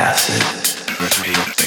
acid, repeat.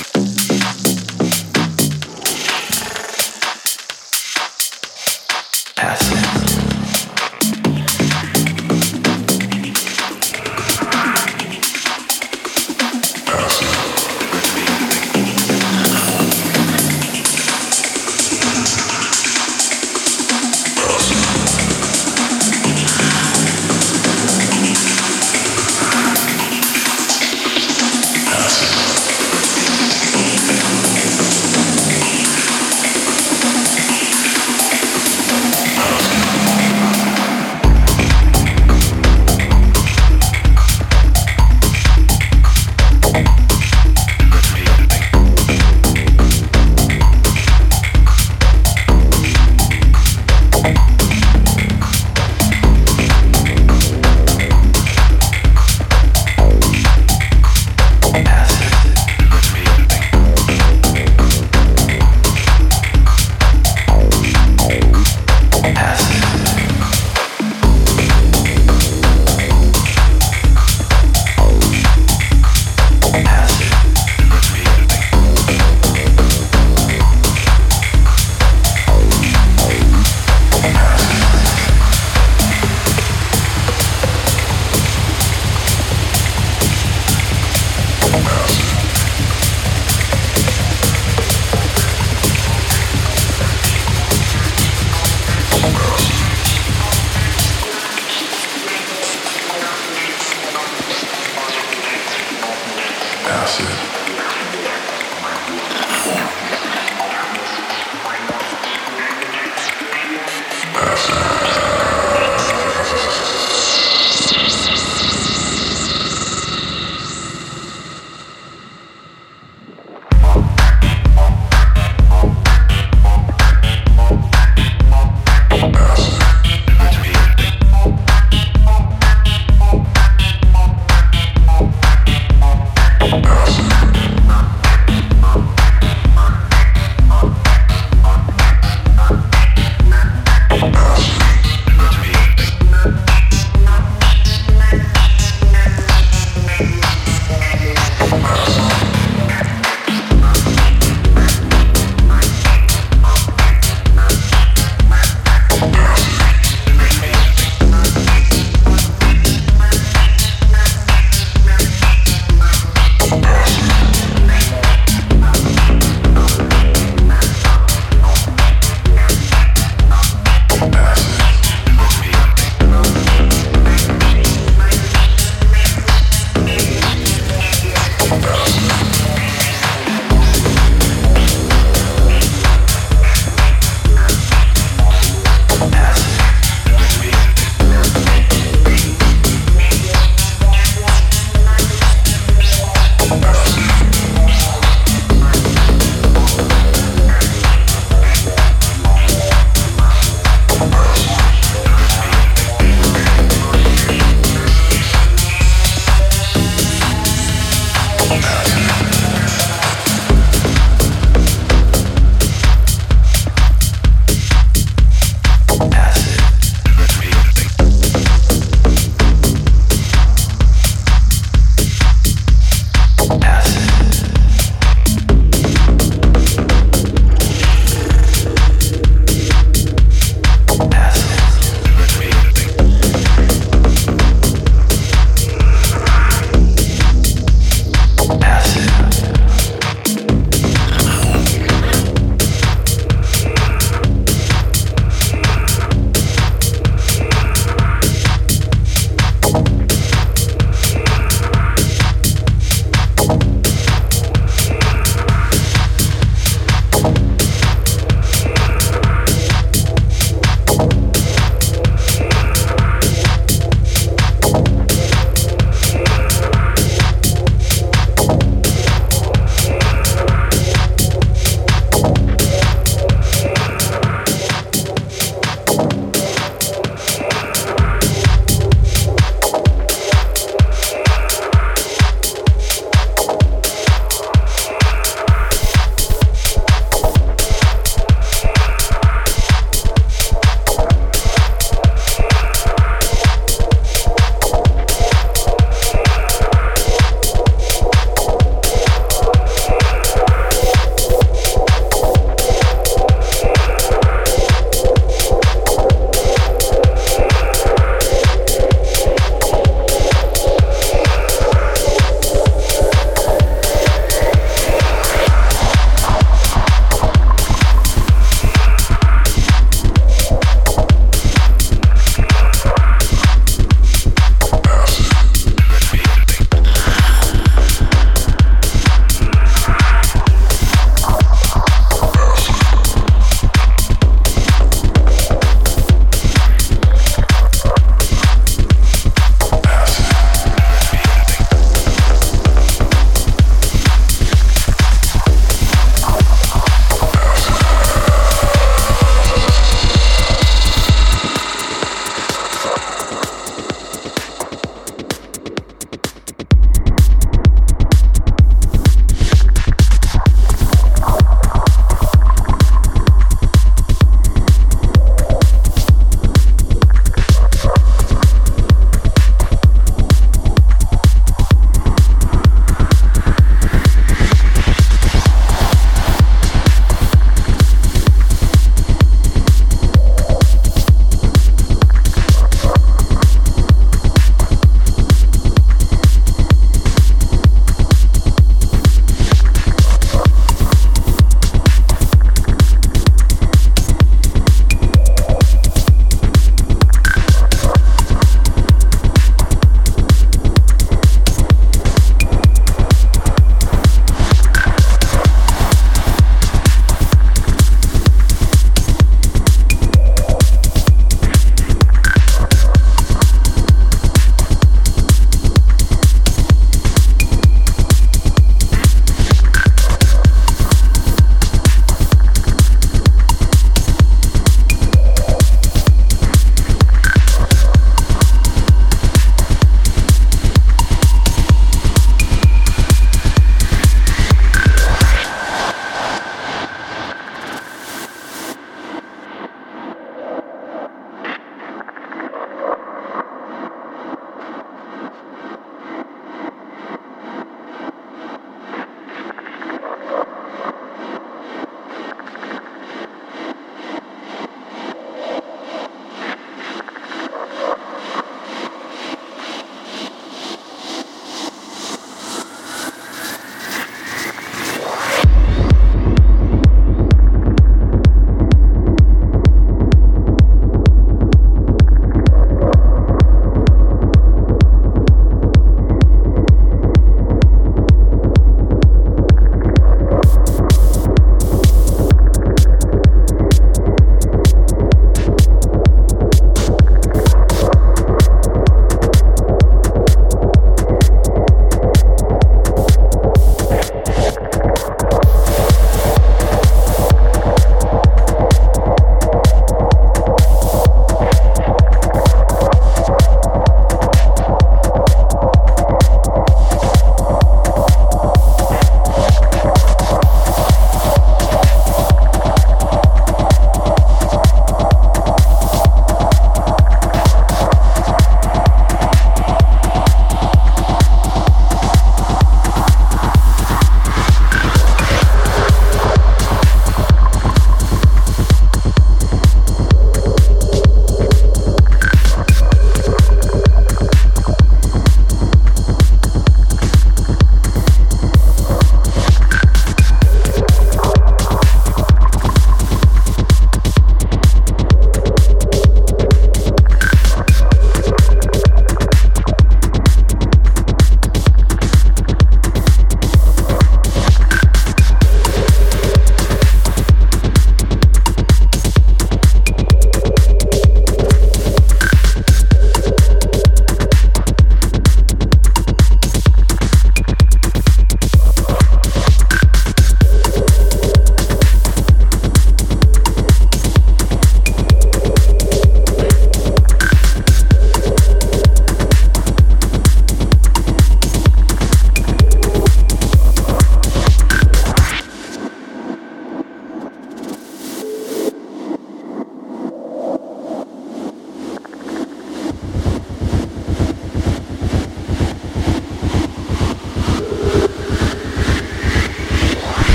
Yeah.